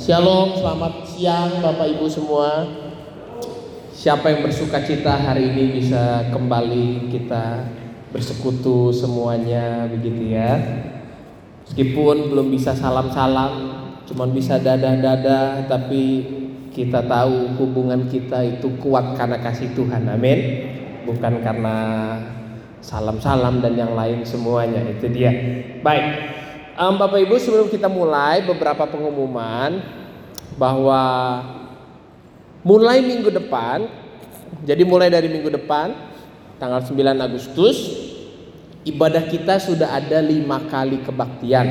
Shalom, selamat siang Bapak Ibu semua. Siapa yang bersuka cita hari ini bisa kembali kita bersekutu semuanya begitu ya. Meskipun belum bisa salam-salam, cuman bisa dadah-dadah, tapi kita tahu hubungan kita itu kuat karena kasih Tuhan. Amin. Bukan karena salam-salam dan yang lain semuanya. Itu dia. Baik. Um, Bapak Ibu sebelum kita mulai beberapa pengumuman bahwa mulai minggu depan, jadi mulai dari minggu depan tanggal 9 Agustus ibadah kita sudah ada lima kali kebaktian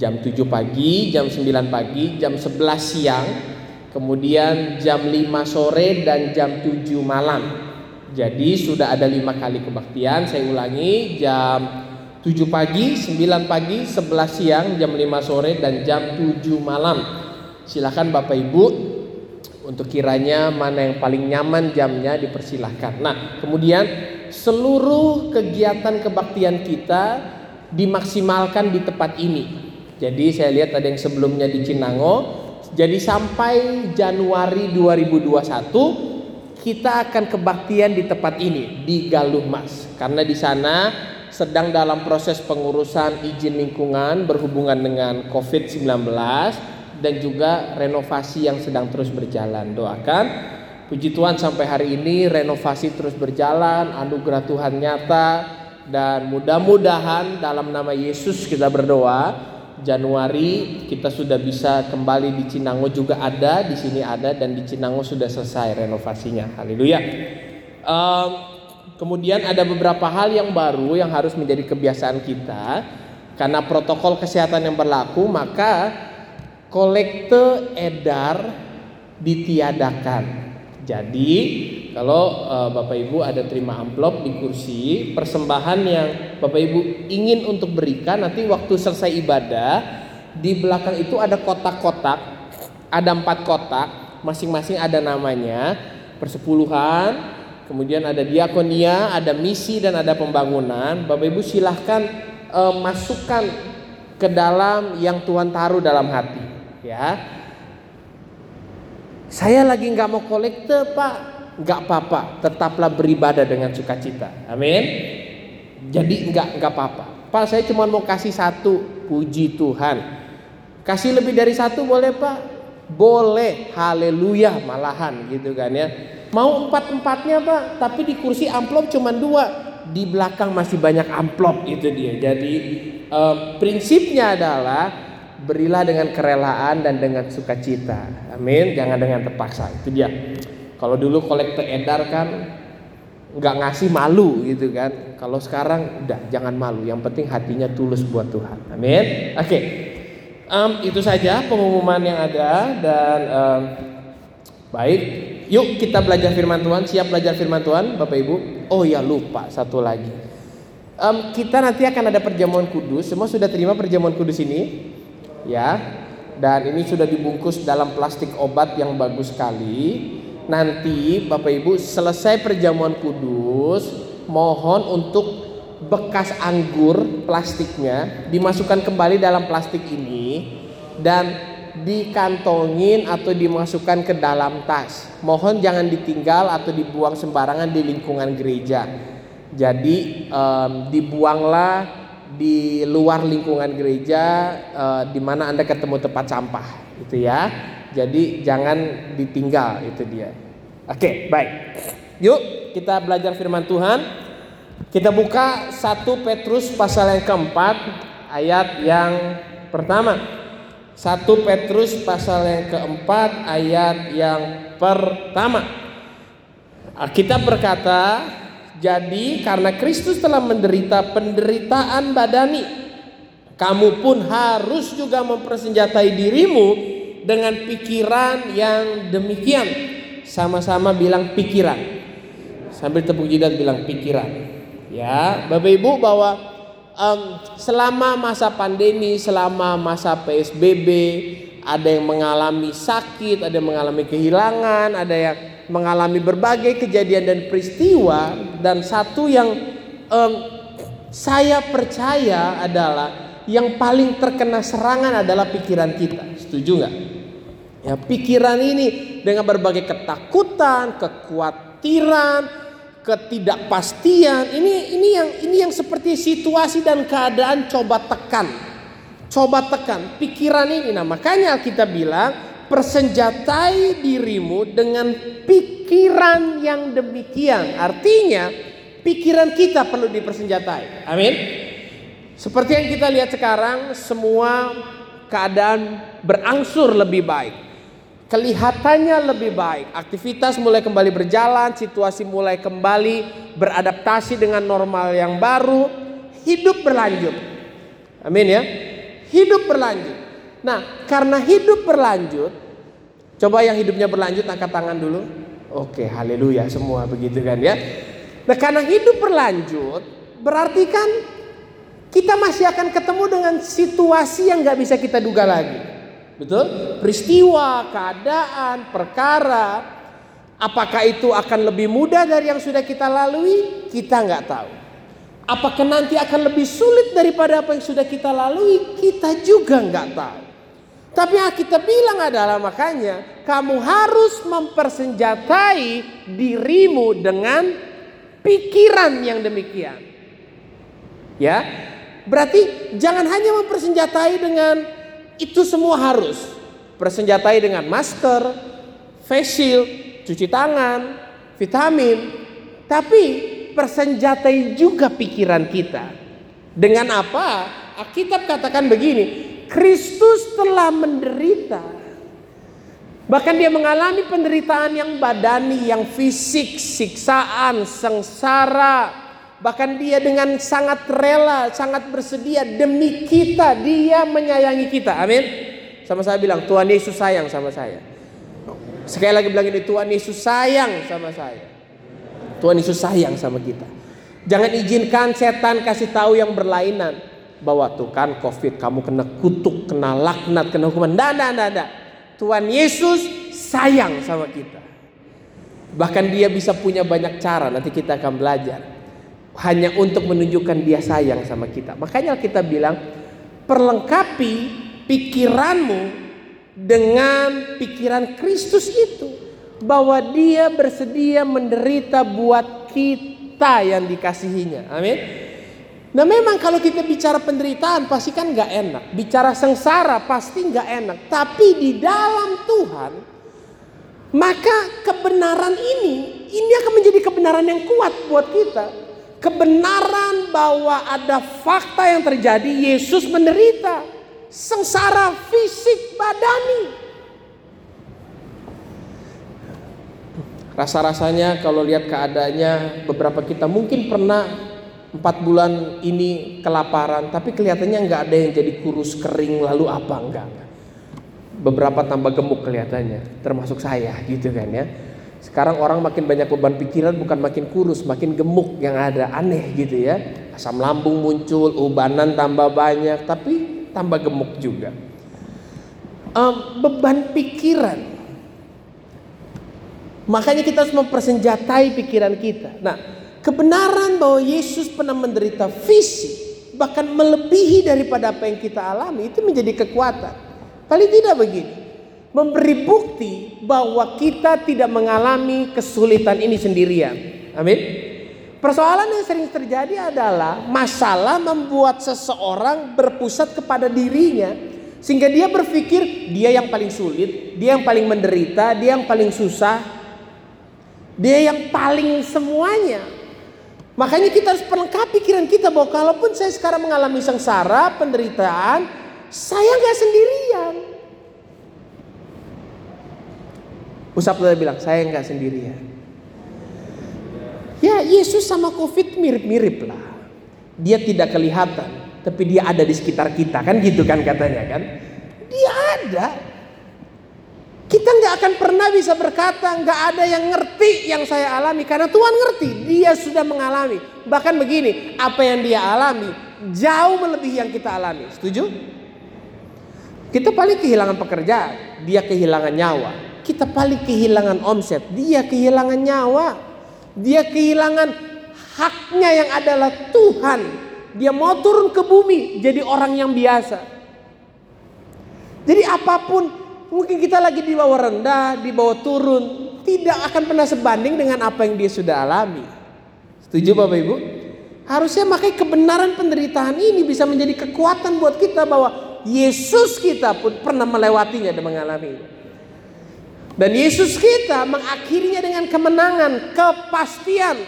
jam 7 pagi, jam 9 pagi, jam 11 siang, kemudian jam 5 sore dan jam 7 malam. Jadi sudah ada lima kali kebaktian. Saya ulangi jam 7 pagi, 9 pagi, 11 siang, jam 5 sore dan jam 7 malam. Silakan Bapak Ibu untuk kiranya mana yang paling nyaman jamnya dipersilahkan. Nah, kemudian seluruh kegiatan kebaktian kita dimaksimalkan di tempat ini. Jadi saya lihat ada yang sebelumnya di Cinango. Jadi sampai Januari 2021 kita akan kebaktian di tempat ini di Galuh Mas. Karena di sana sedang dalam proses pengurusan izin lingkungan berhubungan dengan COVID-19 dan juga renovasi yang sedang terus berjalan. Doakan puji Tuhan sampai hari ini renovasi terus berjalan, anugerah Tuhan nyata dan mudah-mudahan dalam nama Yesus kita berdoa Januari kita sudah bisa kembali di Cinango juga ada, di sini ada dan di Cinango sudah selesai renovasinya. Haleluya. Um, Kemudian ada beberapa hal yang baru yang harus menjadi kebiasaan kita karena protokol kesehatan yang berlaku maka kolekte edar ditiadakan. Jadi kalau uh, Bapak Ibu ada terima amplop di kursi persembahan yang Bapak Ibu ingin untuk berikan nanti waktu selesai ibadah di belakang itu ada kotak-kotak ada empat kotak masing-masing ada namanya persepuluhan kemudian ada diakonia, ada misi dan ada pembangunan. Bapak Ibu silahkan e, masukkan ke dalam yang Tuhan taruh dalam hati, ya. Saya lagi nggak mau kolekte pak, nggak apa-apa, tetaplah beribadah dengan sukacita, amin. Jadi nggak nggak apa-apa. Pak saya cuma mau kasih satu, puji Tuhan. Kasih lebih dari satu boleh pak? Boleh, haleluya malahan gitu kan ya Mau empat-empatnya pak, tapi di kursi amplop cuma dua, di belakang masih banyak amplop itu dia. Jadi um, prinsipnya adalah berilah dengan kerelaan dan dengan sukacita. Amin. Jangan dengan terpaksa. Itu dia. Kalau dulu kolektor edar kan nggak ngasih malu gitu kan. Kalau sekarang udah jangan malu. Yang penting hatinya tulus buat Tuhan. Amin. Oke. Okay. Um, itu saja pengumuman yang ada dan um, baik Yuk kita belajar firman Tuhan. Siap belajar firman Tuhan, Bapak Ibu? Oh ya lupa satu lagi. Um, kita nanti akan ada perjamuan kudus. Semua sudah terima perjamuan kudus ini, ya. Dan ini sudah dibungkus dalam plastik obat yang bagus sekali. Nanti Bapak Ibu selesai perjamuan kudus, mohon untuk bekas anggur plastiknya dimasukkan kembali dalam plastik ini dan dikantongin atau dimasukkan ke dalam tas. Mohon jangan ditinggal atau dibuang sembarangan di lingkungan gereja. Jadi um, dibuanglah di luar lingkungan gereja uh, di mana Anda ketemu tempat sampah itu ya. Jadi jangan ditinggal itu dia. Oke, baik. Yuk kita belajar firman Tuhan. Kita buka 1 Petrus pasal yang keempat ayat yang pertama. 1 Petrus pasal yang keempat ayat yang pertama. Alkitab berkata, jadi karena Kristus telah menderita penderitaan badani, kamu pun harus juga mempersenjatai dirimu dengan pikiran yang demikian. Sama-sama bilang pikiran. Sambil tepuk jidat bilang pikiran. Ya, Bapak Ibu bahwa um, selama masa pandemi, selama masa PSBB, ada yang mengalami sakit, ada yang mengalami kehilangan, ada yang mengalami berbagai kejadian dan peristiwa. Dan satu yang um, saya percaya adalah yang paling terkena serangan adalah pikiran kita. Setuju nggak? Ya, pikiran ini dengan berbagai ketakutan, kekhawatiran, ketidakpastian. Ini ini yang ini yang seperti situasi dan keadaan coba tekan. Coba tekan pikiran ini. Nah, makanya kita bilang persenjatai dirimu dengan pikiran yang demikian. Artinya, pikiran kita perlu dipersenjatai. Amin. Seperti yang kita lihat sekarang, semua keadaan berangsur lebih baik kelihatannya lebih baik. Aktivitas mulai kembali berjalan, situasi mulai kembali beradaptasi dengan normal yang baru, hidup berlanjut. Amin ya. Hidup berlanjut. Nah, karena hidup berlanjut, coba yang hidupnya berlanjut angkat tangan dulu. Oke, haleluya semua begitu kan ya. Nah, karena hidup berlanjut, berarti kan kita masih akan ketemu dengan situasi yang nggak bisa kita duga lagi. Betul? Peristiwa, keadaan, perkara. Apakah itu akan lebih mudah dari yang sudah kita lalui? Kita nggak tahu. Apakah nanti akan lebih sulit daripada apa yang sudah kita lalui? Kita juga nggak tahu. Tapi yang kita bilang adalah makanya kamu harus mempersenjatai dirimu dengan pikiran yang demikian. Ya, berarti jangan hanya mempersenjatai dengan itu semua harus persenjatai dengan masker, face shield, cuci tangan, vitamin. Tapi persenjatai juga pikiran kita. Dengan apa? Alkitab katakan begini, Kristus telah menderita. Bahkan dia mengalami penderitaan yang badani, yang fisik, siksaan, sengsara, Bahkan dia dengan sangat rela, sangat bersedia demi kita, dia menyayangi kita. Amin. Sama saya bilang, Tuhan Yesus sayang sama saya. Sekali lagi bilang ini, Tuhan Yesus sayang sama saya. Tuhan Yesus sayang sama kita. Jangan izinkan setan kasih tahu yang berlainan. Bahwa tuh kan covid kamu kena kutuk, kena laknat, kena hukuman. Tidak, tidak, tidak. Tuhan Yesus sayang sama kita. Bahkan dia bisa punya banyak cara, nanti kita akan belajar hanya untuk menunjukkan dia sayang sama kita. Makanya kita bilang perlengkapi pikiranmu dengan pikiran Kristus itu bahwa dia bersedia menderita buat kita yang dikasihinya. Amin. Nah memang kalau kita bicara penderitaan pasti kan nggak enak. Bicara sengsara pasti nggak enak. Tapi di dalam Tuhan maka kebenaran ini ini akan menjadi kebenaran yang kuat buat kita kebenaran bahwa ada fakta yang terjadi Yesus menderita. Sengsara fisik badani. Rasa-rasanya kalau lihat keadaannya beberapa kita mungkin pernah empat bulan ini kelaparan tapi kelihatannya nggak ada yang jadi kurus kering lalu apa? Enggak beberapa tambah gemuk kelihatannya termasuk saya gitu kan ya sekarang orang makin banyak beban pikiran bukan makin kurus, makin gemuk yang ada aneh gitu ya. Asam lambung muncul, ubanan tambah banyak, tapi tambah gemuk juga. Um, beban pikiran. Makanya kita harus mempersenjatai pikiran kita. Nah, kebenaran bahwa Yesus pernah menderita fisik, bahkan melebihi daripada apa yang kita alami, itu menjadi kekuatan. Paling tidak begini memberi bukti bahwa kita tidak mengalami kesulitan ini sendirian. Amin. Persoalan yang sering terjadi adalah masalah membuat seseorang berpusat kepada dirinya sehingga dia berpikir dia yang paling sulit, dia yang paling menderita, dia yang paling susah, dia yang paling semuanya. Makanya kita harus pelengkapi pikiran kita bahwa kalaupun saya sekarang mengalami sengsara, penderitaan, saya nggak sendirian. Usap saudara bilang, saya nggak sendirian. Ya Yesus sama Covid mirip-mirip lah. Dia tidak kelihatan, tapi dia ada di sekitar kita kan gitu kan katanya kan. Dia ada. Kita nggak akan pernah bisa berkata nggak ada yang ngerti yang saya alami karena Tuhan ngerti. Dia sudah mengalami. Bahkan begini, apa yang dia alami jauh melebihi yang kita alami. Setuju? Kita paling kehilangan pekerjaan, dia kehilangan nyawa kita paling kehilangan omset, dia kehilangan nyawa, dia kehilangan haknya yang adalah Tuhan. Dia mau turun ke bumi jadi orang yang biasa. Jadi apa pun mungkin kita lagi di bawah rendah, di bawah turun, tidak akan pernah sebanding dengan apa yang dia sudah alami. Setuju Bapak Ibu? Harusnya makanya kebenaran penderitaan ini bisa menjadi kekuatan buat kita bahwa Yesus kita pun pernah melewatinya dan mengalaminya. Dan Yesus kita mengakhirinya dengan kemenangan, kepastian.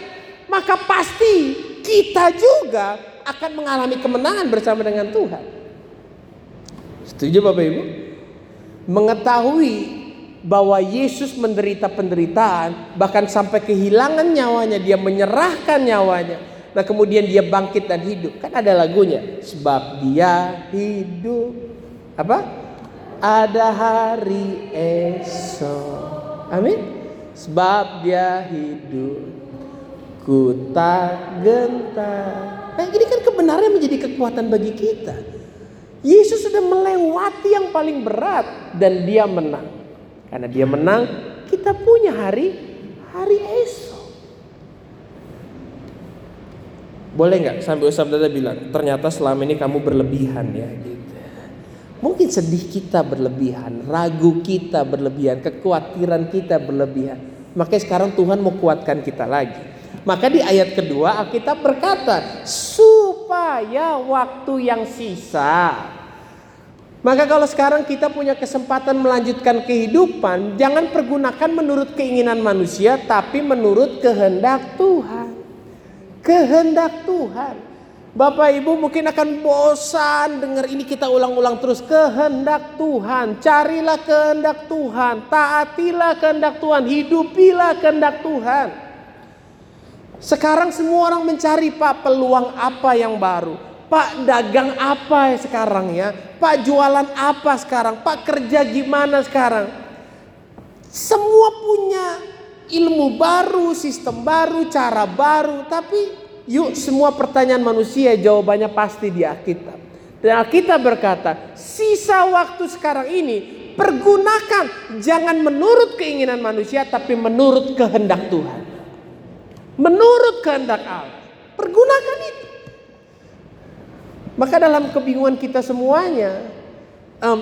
Maka pasti kita juga akan mengalami kemenangan bersama dengan Tuhan. Setuju Bapak Ibu? Mengetahui bahwa Yesus menderita penderitaan, bahkan sampai kehilangan nyawanya, dia menyerahkan nyawanya. Nah kemudian dia bangkit dan hidup. Kan ada lagunya. Sebab dia hidup. Apa? Ada hari esok. Amin. Sebab dia hidup. Ku tak gentar. Nah ini kan kebenaran menjadi kekuatan bagi kita. Yesus sudah melewati yang paling berat dan dia menang. Karena dia menang, kita punya hari hari esok. Boleh nggak sampai Ustaz Dada bilang, ternyata selama ini kamu berlebihan ya. Mungkin sedih kita berlebihan, ragu kita berlebihan, kekhawatiran kita berlebihan. Makanya sekarang Tuhan mau kuatkan kita lagi. Maka di ayat kedua Alkitab berkata, supaya waktu yang sisa. Maka kalau sekarang kita punya kesempatan melanjutkan kehidupan, jangan pergunakan menurut keinginan manusia, tapi menurut kehendak Tuhan kehendak Tuhan. Bapak Ibu mungkin akan bosan dengar ini kita ulang-ulang terus kehendak Tuhan. Carilah kehendak Tuhan, taatilah kehendak Tuhan, hidupilah kehendak Tuhan. Sekarang semua orang mencari Pak peluang apa yang baru. Pak dagang apa sekarang ya? Pak jualan apa sekarang? Pak kerja gimana sekarang? Semua punya ilmu baru, sistem baru, cara baru, tapi yuk semua pertanyaan manusia jawabannya pasti di Alkitab. Dan Alkitab berkata, sisa waktu sekarang ini pergunakan jangan menurut keinginan manusia tapi menurut kehendak Tuhan. Menurut kehendak Allah. Pergunakan itu. Maka dalam kebingungan kita semuanya, um,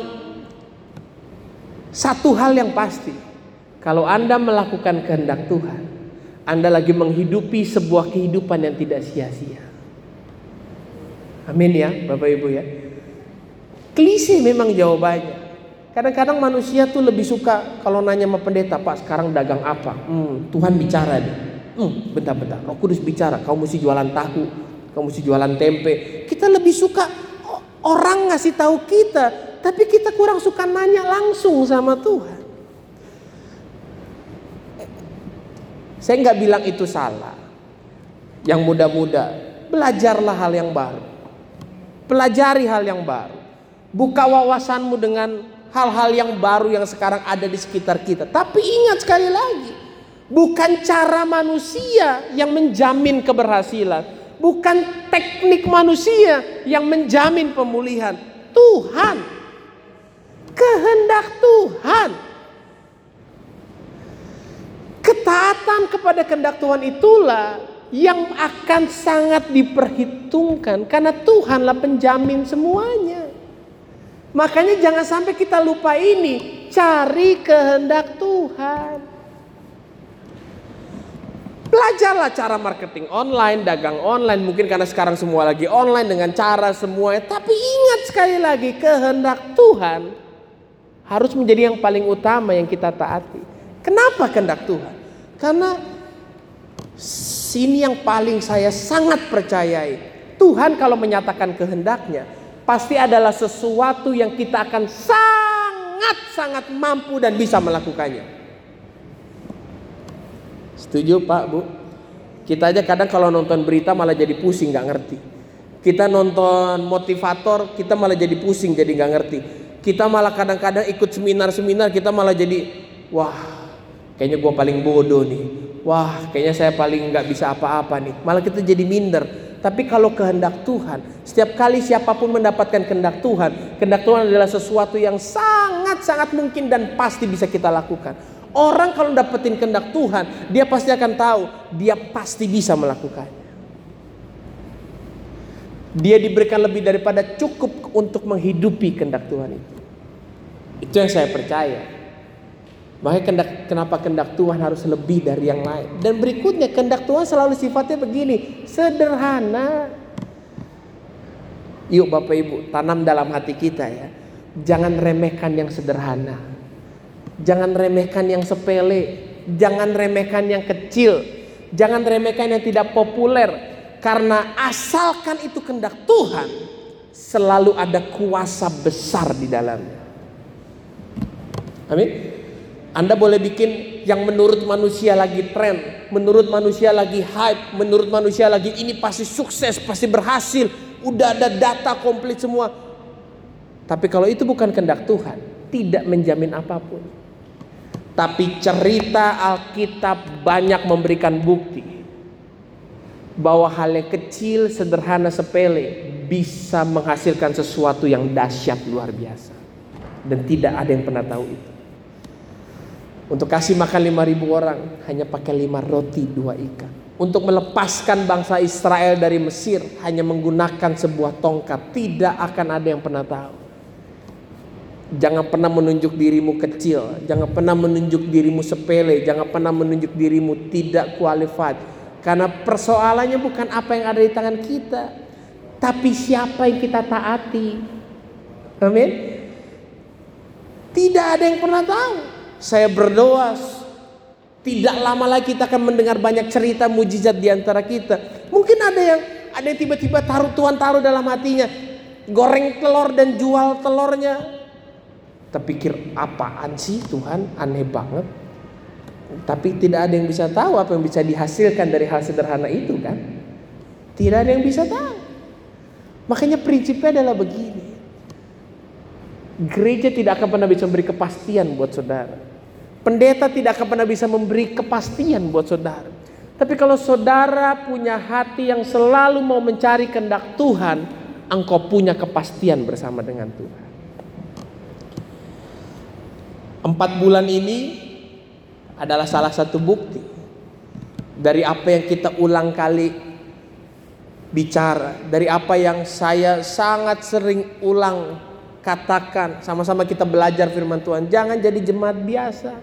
satu hal yang pasti, kalau Anda melakukan kehendak Tuhan, Anda lagi menghidupi sebuah kehidupan yang tidak sia-sia. Amin ya, Bapak Ibu ya. Klise memang jawabannya. Kadang-kadang manusia tuh lebih suka kalau nanya sama pendeta, Pak sekarang dagang apa? Hmm, Tuhan bicara deh. Hmm, bentar-bentar, Roh Kudus bicara, kau mesti jualan tahu, kau mesti jualan tempe. Kita lebih suka orang ngasih tahu kita, tapi kita kurang suka nanya langsung sama Tuhan. Saya nggak bilang itu salah. Yang muda-muda, belajarlah hal yang baru. Pelajari hal yang baru. Buka wawasanmu dengan hal-hal yang baru yang sekarang ada di sekitar kita. Tapi ingat sekali lagi, bukan cara manusia yang menjamin keberhasilan. Bukan teknik manusia yang menjamin pemulihan. Tuhan. Kehendak Tuhan. Ketaatan kepada kehendak Tuhan itulah yang akan sangat diperhitungkan karena Tuhanlah penjamin semuanya. Makanya jangan sampai kita lupa ini, cari kehendak Tuhan. Belajarlah cara marketing online, dagang online, mungkin karena sekarang semua lagi online dengan cara semuanya. Tapi ingat sekali lagi, kehendak Tuhan harus menjadi yang paling utama yang kita taati. Kenapa kehendak Tuhan? Karena sini yang paling saya sangat percayai. Tuhan kalau menyatakan kehendaknya, pasti adalah sesuatu yang kita akan sangat-sangat mampu dan bisa melakukannya. Setuju Pak Bu? Kita aja kadang kalau nonton berita malah jadi pusing nggak ngerti. Kita nonton motivator kita malah jadi pusing jadi nggak ngerti. Kita malah kadang-kadang ikut seminar-seminar kita malah jadi wah kayaknya gue paling bodoh nih. Wah kayaknya saya paling nggak bisa apa-apa nih. Malah kita jadi minder. Tapi kalau kehendak Tuhan, setiap kali siapa pun mendapatkan kehendak Tuhan, kehendak Tuhan adalah sesuatu yang sangat-sangat mungkin dan pasti bisa kita lakukan. Orang kalau dapetin kehendak Tuhan, dia pasti akan tahu, dia pasti bisa melakukannya. Dia diberikan lebih daripada cukup untuk menghidupi kehendak Tuhan itu. Itu yang saya percaya. Makanya kendak, kenapa kendak Tuhan harus lebih dari yang lain. Dan berikutnya kendak Tuhan selalu sifatnya begini, sederhana. Yuk Bapak Ibu, tanam dalam hati kita ya. Jangan remehkan yang sederhana. Jangan remehkan yang sepele. Jangan remehkan yang kecil. Jangan remehkan yang tidak populer. Karena asalkan itu kendak Tuhan, selalu ada kuasa besar di dalamnya. Amin. Anda boleh bikin yang menurut manusia lagi tren, menurut manusia lagi hype, menurut manusia lagi ini pasti sukses, pasti berhasil, udah ada data komplit semua. Tapi kalau itu bukan kehendak Tuhan, tidak menjamin apa pun. Tapi cerita Alkitab banyak memberikan bukti bahwa hal yang kecil, sederhana, sepele bisa menghasilkan sesuatu yang dahsyat luar biasa. Dan tidak ada yang pernah tahu itu. Untuk kasih makan 5000 orang hanya pakai 5 roti, 2 ikan. Untuk melepaskan bangsa Israel dari Mesir hanya menggunakan sebuah tongkat. Tidak akan ada yang pernah tahu. Jangan pernah menunjuk dirimu kecil, jangan pernah menunjuk dirimu sepele, jangan pernah menunjuk dirimu tidak qualified karena persoalannya bukan apa yang ada di tangan kita, tapi siapa yang kita taati. Amin. Tidak ada yang pernah tahu. Saya berdoa tidak lama lagi kita akan mendengar banyak cerita mujizat di antara kita. Mungkin ada yang ada yang tiba-tiba taruh Tuhan taruh dalam hatinya goreng telur dan jual telurnya. Terpikir apaan sih Tuhan aneh banget. Tapi tidak ada yang bisa tahu apa yang bisa dihasilkan dari hal sederhana itu kan. Tidak ada yang bisa tahu. Makanya prinsipnya adalah begini. Gereja tidak akan pernah bisa memberi kepastian buat saudara. Pendeta tidak akan pernah bisa memberi kepastian buat saudara. Tapi kalau saudara punya hati yang selalu mau mencari kehendak Tuhan, engkau punya kepastian bersama dengan Tuhan. Empat bulan ini adalah salah satu bukti dari apa yang kita ulang kali bicara, dari apa yang saya sangat sering ulang katakan, sama-sama kita belajar firman Tuhan. Jangan jadi jemaat biasa,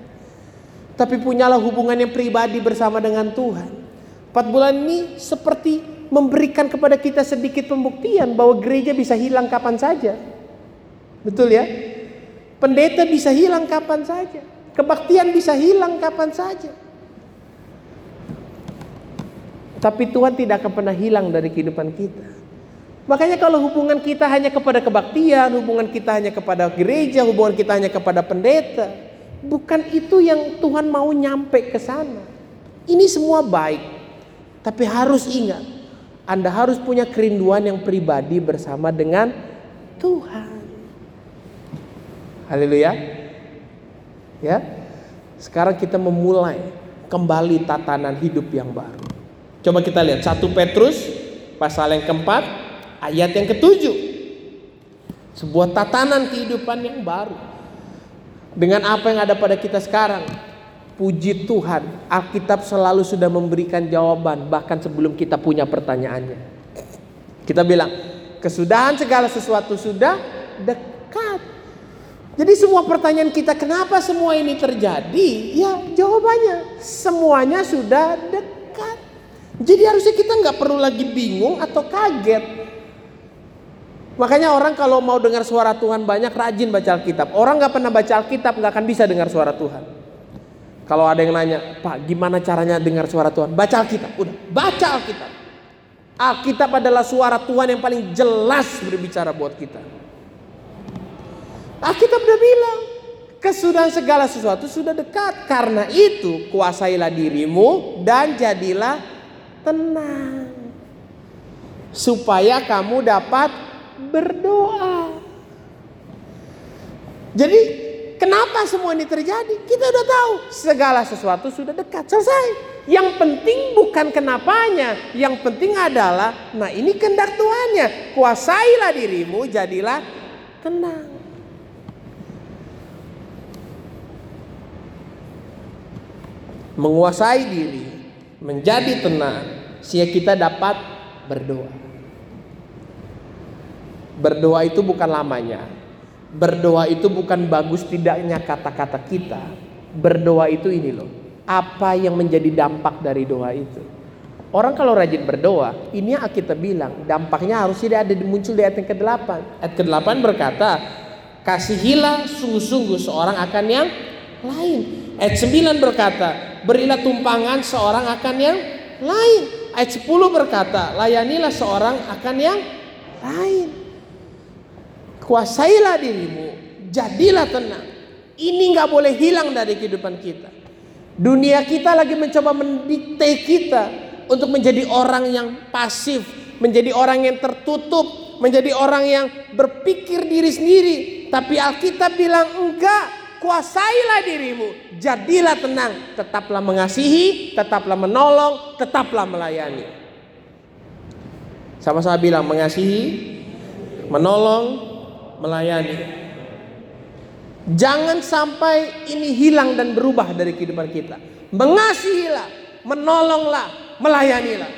tapi punyalah hubungan yang pribadi bersama dengan Tuhan. Empat bulan ini seperti memberikan kepada kita sedikit pembuktian bahwa gereja bisa hilang kapan saja. Betul ya? Pendeta bisa hilang kapan saja. Kebaktian bisa hilang kapan saja. Tapi Tuhan tidak akan pernah hilang dari kehidupan kita. Makanya kalau hubungan kita hanya kepada kebaktian, hubungan kita hanya kepada gereja, hubungan kita hanya kepada pendeta, bukan itu yang Tuhan mau nyampe ke sana. Ini semua baik, tapi harus ingat, Anda harus punya kerinduan yang pribadi bersama dengan Tuhan. Haleluya. Ya. Sekarang kita memulai kembali tatanan hidup yang baru. Coba kita lihat 1 Petrus pasal yang keempat ayat yang ketujuh. Sebuah tatanan kehidupan yang baru. Dengan apa yang ada pada kita sekarang. Puji Tuhan, Alkitab selalu sudah memberikan jawaban bahkan sebelum kita punya pertanyaannya. Kita bilang, kesudahan segala sesuatu sudah dekat. Jadi semua pertanyaan kita kenapa semua ini terjadi? Ya jawabannya semuanya sudah dekat. Jadi harusnya kita nggak perlu lagi bingung atau kaget. Makanya orang kalau mau dengar suara Tuhan banyak rajin baca Alkitab. Orang nggak pernah baca Alkitab nggak akan bisa dengar suara Tuhan. Kalau ada yang nanya, Pak gimana caranya dengar suara Tuhan? Baca Alkitab. Udah, baca Alkitab. Alkitab adalah suara Tuhan yang paling jelas berbicara buat kita. Alkitab udah bilang, kesudahan segala sesuatu sudah dekat. Karena itu kuasailah dirimu dan jadilah tenang. Supaya kamu dapat berdoa. Jadi kenapa semua ini terjadi? Kita udah tahu segala sesuatu sudah dekat. Selesai. Yang penting bukan kenapanya, yang penting adalah, nah ini kehendak Tuhannya. Kuasailah dirimu, jadilah tenang. menguasai diri, menjadi tenang, sehingga kita dapat berdoa. Berdoa itu bukan lamanya. Berdoa itu bukan bagus tidaknya kata-kata kita. Berdoa itu ini loh. Apa yang menjadi dampak dari doa itu? Orang kalau rajin berdoa, ini yang kita bilang, dampaknya harus tidak ada muncul di ayat yang ke-8. Ayat ke-8 berkata, kasihilah sungguh-sungguh seorang akan yang lain. Ayat 9 berkata, berilah tumpangan seorang akan yang lain. Ayat 10 berkata, layanilah seorang akan yang lain. Kuasailah dirimu, jadilah tenang. Ini nggak boleh hilang dari kehidupan kita. Dunia kita lagi mencoba mendikte kita untuk menjadi orang yang pasif, menjadi orang yang tertutup, menjadi orang yang berpikir diri sendiri. Tapi Alkitab bilang enggak, kuasailah dirimu, jadilah tenang, tetaplah mengasihi, tetaplah menolong, tetaplah melayani. Sama-sama bilang mengasihi, menolong, melayani. Jangan sampai ini hilang dan berubah dari kehidupan kita. Mengasihilah, menolonglah, melayanilah.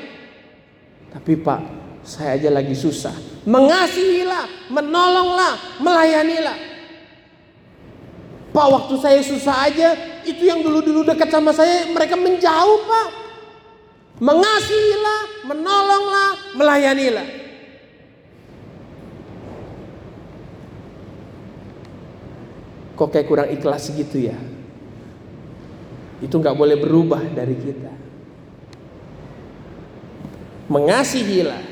Tapi Pak, saya aja lagi susah. Mengasihilah, menolonglah, melayanilah. Pak, waktu saya susah aja, itu yang dulu-dulu dekat sama saya, mereka menjauh, Pak. Mengasihilah, menolonglah, melayanilah. Kok kayak kurang ikhlas gitu ya? Itu nggak boleh berubah dari kita. Mengasihilah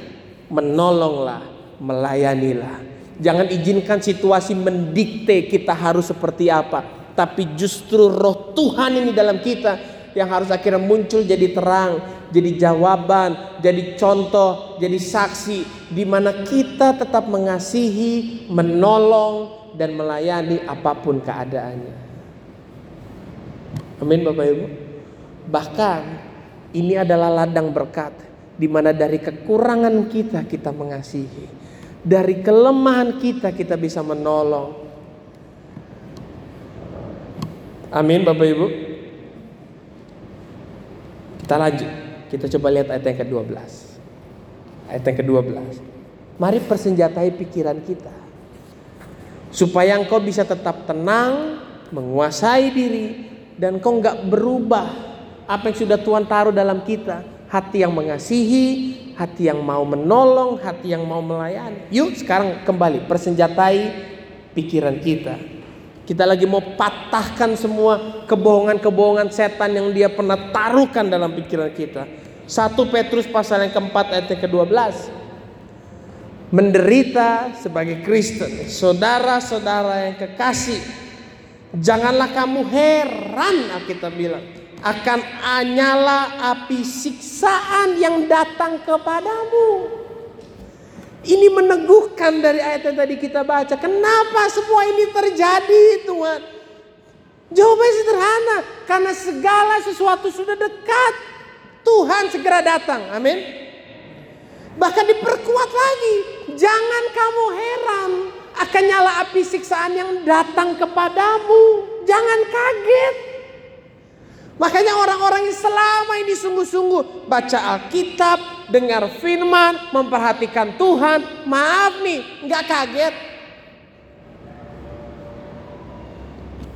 menolonglah melayanilah. Jangan izinkan situasi mendikte kita harus seperti apa tapi justru roh Tuhan ini dalam kita yang harus akhirnya muncul jadi terang, jadi jawaban, jadi contoh, jadi saksi di mana kita tetap mengasihi, menolong, dan melayani apa pun keadaannya. Amin Bapak Ibu. Bahkan ini adalah ladang berkat di mana dari kekurangan kita kita mengasihi. Dari kelemahan kita kita bisa menolong. Amin Bapak Ibu. Kita lanjut. Kita coba lihat ayat yang ke-12. Ayat yang ke-12. Mari persenjatai pikiran kita supaya engkau bisa tetap tenang, menguasai diri, dan kau nggak berubah apa yang sudah Tuhan taruh dalam kita, hati yang mengasihi, hati yang mau menolong, hati yang mau melayani. Yuk sekarang kembali persenjatai pikiran kita. Kita lagi mau patahkan semua kebohongan-kebohongan setan yang dia pernah taruhkan dalam pikiran kita. Satu Petrus pasal yang keempat ayat yang ke-12 menderita sebagai Kristen. Saudara-saudara yang kekasih, janganlah kamu heran kita bilang akan anyala api siksaan yang datang kepadamu. Ini meneguhkan dari ayat yang tadi kita baca. Kenapa semua ini terjadi Tuhan? Jawabannya sederhana. Karena segala sesuatu sudah dekat. Tuhan segera datang. Amin. Bahkan diperkuat lagi. Jangan kamu heran akan nyala api siksaan yang datang kepadamu. Jangan kaget. Makanya orang-orang yang selama ini sungguh-sungguh baca Alkitab, dengar firman, memperhatikan Tuhan, maaf nih, nggak kaget.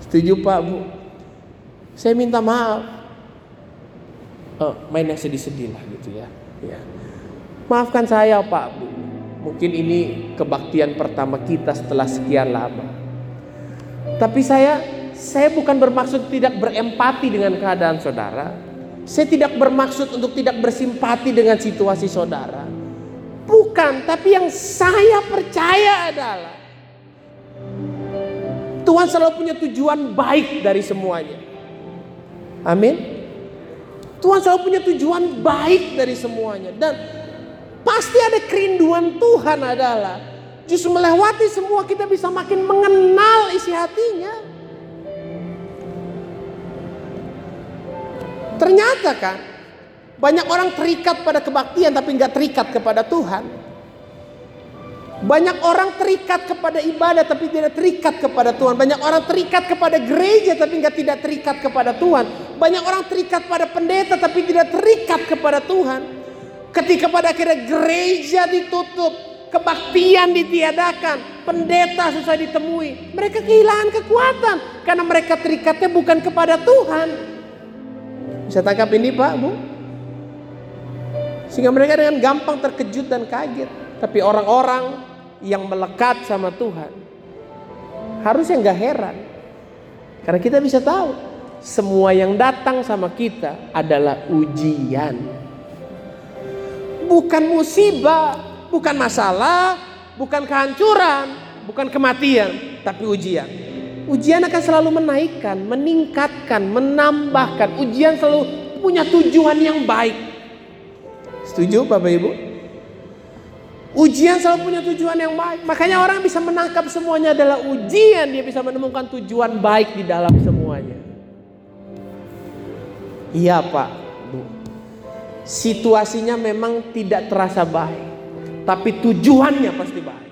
Setuju Pak Bu? Saya minta maaf. Oh, main yang sedih-sedih lah gitu ya. ya. Maafkan saya Pak. Mungkin ini kebaktian pertama kita setelah sekian lama. Tapi saya saya bukan bermaksud tidak berempati dengan keadaan saudara. Saya tidak bermaksud untuk tidak bersimpati dengan situasi saudara. Bukan, tapi yang saya percaya adalah Tuhan selalu punya tujuan baik dari semuanya. Amin. Tuhan selalu punya tujuan baik dari semuanya dan Pasti ada kerinduan Tuhan adalah justru melewati semua kita bisa makin mengenal isi hatinya. Ternyata kan banyak orang terikat pada kebaktian tapi nggak terikat kepada Tuhan. Banyak orang terikat kepada ibadah tapi tidak terikat kepada Tuhan. Banyak orang terikat kepada gereja tapi nggak tidak terikat kepada Tuhan. Banyak orang terikat pada pendeta tapi tidak terikat kepada Tuhan. Ketika pada akhirnya gereja ditutup, kebaktian ditiadakan, pendeta susah ditemui. Mereka kehilangan kekuatan karena mereka terikatnya bukan kepada Tuhan. Bisa tangkap ini Pak, Bu? Sehingga mereka dengan gampang terkejut dan kaget. Tapi orang-orang yang melekat sama Tuhan harusnya nggak heran. Karena kita bisa tahu semua yang datang sama kita adalah ujian. Bukan musibah, bukan masalah, bukan kehancuran, bukan kematian, tapi ujian. Ujian akan selalu menaikkan, meningkatkan, menambahkan. Ujian selalu punya tujuan yang baik. Setuju Bapak Ibu? Ujian selalu punya tujuan yang baik. Makanya orang bisa menangkap semuanya adalah ujian. Dia bisa menemukan tujuan baik di dalam semuanya. Iya Pak. Situasinya memang tidak terasa baik. Tapi tujuannya pasti baik.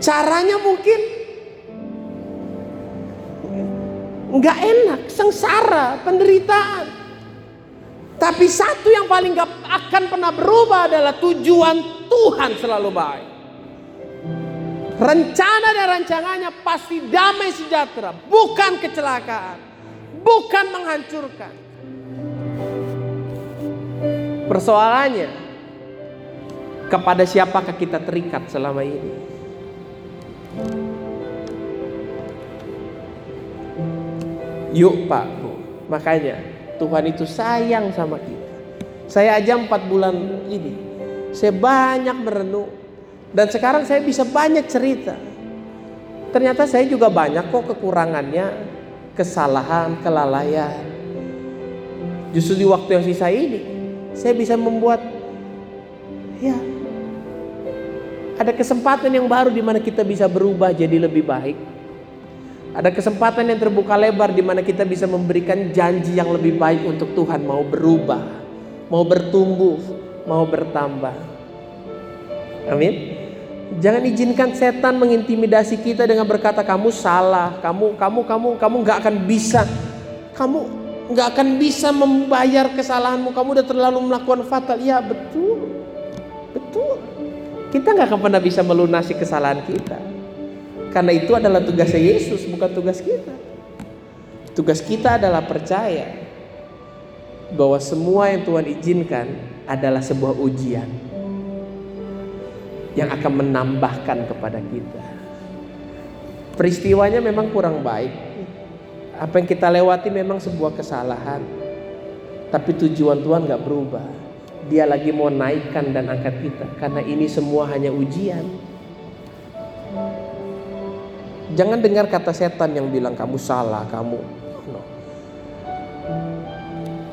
Caranya mungkin nggak enak, sengsara, penderitaan. Tapi satu yang paling gak akan pernah berubah adalah tujuan Tuhan selalu baik. Rencana dan rancangannya pasti damai sejahtera, bukan kecelakaan, bukan menghancurkan. Persoalannya, kepada siapakah kita terikat selama ini? Yuk Pak, Bu. Makanya Tuhan itu sayang sama kita. Saya aja empat bulan ini, saya banyak merenung. Dan sekarang saya bisa banyak cerita. Ternyata saya juga banyak kok kekurangannya, kesalahan, kelalaian. Justru di waktu yang sisa ini, saya bisa membuat ya ada kesempatan yang baru di mana kita bisa berubah jadi lebih baik. Ada kesempatan yang terbuka lebar di mana kita bisa memberikan janji yang lebih baik untuk Tuhan mau berubah, mau bertumbuh, mau bertambah. Amin. Jangan izinkan setan mengintimidasi kita dengan berkata kamu salah, kamu kamu kamu kamu nggak akan bisa, kamu nggak akan bisa membayar kesalahanmu, kamu udah terlalu melakukan fatal. Ya betul, betul. Kita nggak akan pernah bisa melunasi kesalahan kita. Karena itu adalah tugasnya Yesus, bukan tugas kita. Tugas kita adalah percaya bahwa semua yang Tuhan izinkan adalah sebuah ujian yang akan menambahkan kepada kita. Peristiwanya memang kurang baik. Apa yang kita lewati memang sebuah kesalahan. Tapi tujuan Tuhan gak berubah. Dia lagi mau naikkan dan angkat kita. Karena ini semua hanya ujian. Jangan dengar kata setan yang bilang kamu salah, kamu. No.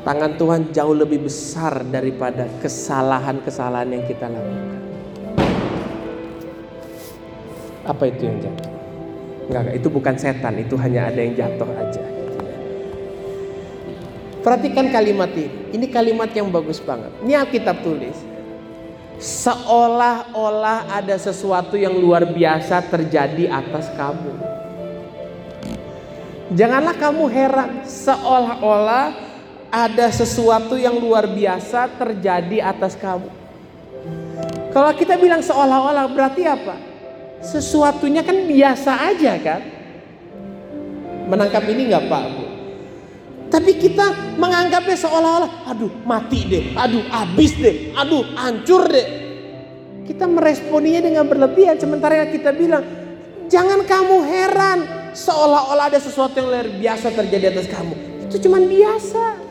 Tangan Tuhan jauh lebih besar daripada kesalahan-kesalahan yang kita lakukan. Apa itu yang jatuh? Enggak, itu bukan setan, itu hanya ada yang jatuh aja. Perhatikan kalimat ini. Ini kalimat yang bagus banget. Ini Alkitab tulis seolah-olah ada sesuatu yang luar biasa terjadi atas kamu. Janganlah kamu heran, seolah-olah ada sesuatu yang luar biasa terjadi atas kamu. Kalau kita bilang seolah-olah berarti apa? Sesuatunya kan biasa aja kan? Menangkap ini nggak Pak? Tapi kita menganggapnya seolah-olah, aduh mati deh, aduh habis deh, aduh hancur deh. Kita meresponinya dengan berlebihan, sementara kita bilang, jangan kamu heran, seolah-olah ada sesuatu yang luar biasa terjadi atas kamu. Itu cuman biasa.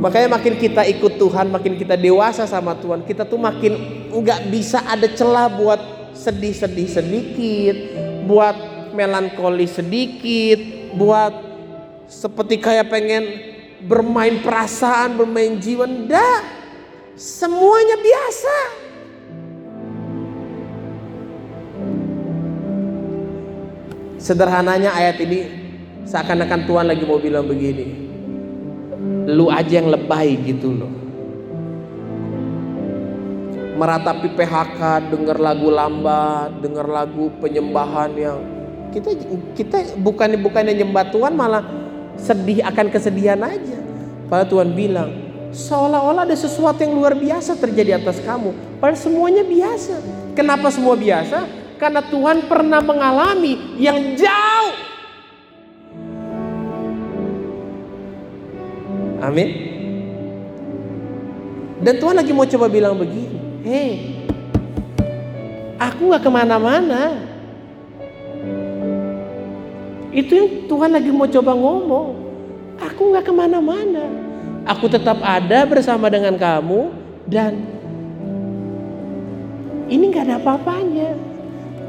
Makanya makin kita ikut Tuhan, makin kita dewasa sama Tuhan, kita tuh makin nggak bisa ada celah buat sedih-sedih sedikit, buat melankoli sedikit, buat seperti kayak pengen bermain perasaan, bermain jiwa. Enggak. Semuanya biasa. Sederhananya ayat ini seakan-akan Tuhan lagi mau bilang begini. Lu aja yang lebay gitu loh. Meratapi PHK, denger lagu lambat, denger lagu penyembahan yang kita kita bukan bukannya nyembah Tuhan malah sedih akan kesedihan aja. Padahal Tuhan bilang seolah-olah ada sesuatu yang luar biasa terjadi atas kamu. Padahal semuanya biasa. Kenapa semua biasa? Karena Tuhan pernah mengalami yang jauh. Amin. Dan Tuhan lagi mau coba bilang begini. Hei, aku gak ke mana-mana. Itu yang Tuhan lagi mau coba ngomong. Aku gak ke mana-mana. Aku tetap ada bersama dengan kamu dan ini gak ada apa-apanya.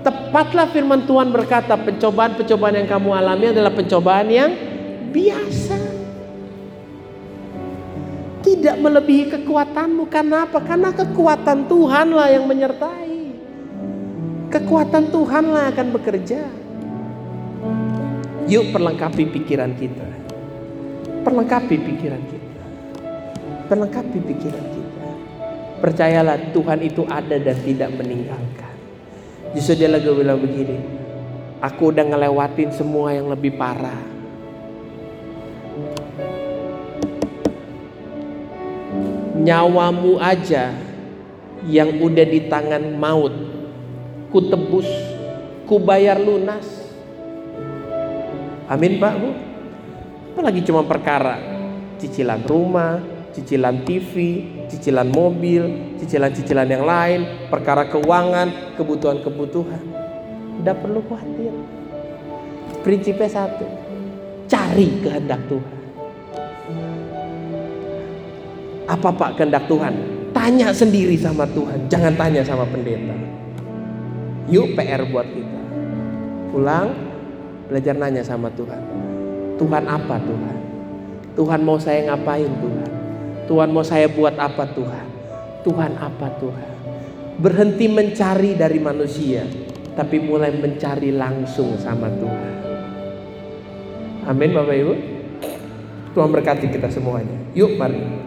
Tepatlah firman Tuhan berkata pencobaan-pencobaan yang kamu alami adalah pencobaan yang biasa. Tidak melebihi kekuatanmu. Karena apa? Karena kekuatan Tuhanlah yang menyertai. Kekuatan Tuhanlah akan bekerja. Yuk perlengkapi pikiran kita. Perlengkapi pikiran kita. Perlengkapi pikiran kita. Percayalah Tuhan itu ada dan tidak meninggalkan. Justru dia lagi bilang begini. Aku udah ngelewatin semua yang lebih parah. Nyawamu aja yang udah di tangan maut. Ku tebus, ku bayar lunas. Amin Pak Bu. Apalagi cuma perkara cicilan rumah, cicilan TV, cicilan mobil, cicilan-cicilan yang lain, perkara keuangan, kebutuhan-kebutuhan. Tidak perlu khawatir. Prinsipnya satu, cari kehendak Tuhan. Apa Pak kehendak Tuhan? Tanya sendiri sama Tuhan, jangan tanya sama pendeta. Yuk PR buat kita. Pulang, belajar nanya sama Tuhan. Tuhan apa Tuhan? Tuhan mau saya ngapain Tuhan? Tuhan mau saya buat apa Tuhan? Tuhan apa Tuhan? Berhenti mencari dari manusia, tapi mulai mencari langsung sama Tuhan. Amin Bapak Ibu. Tuhan berkati kita semuanya. Yuk mari.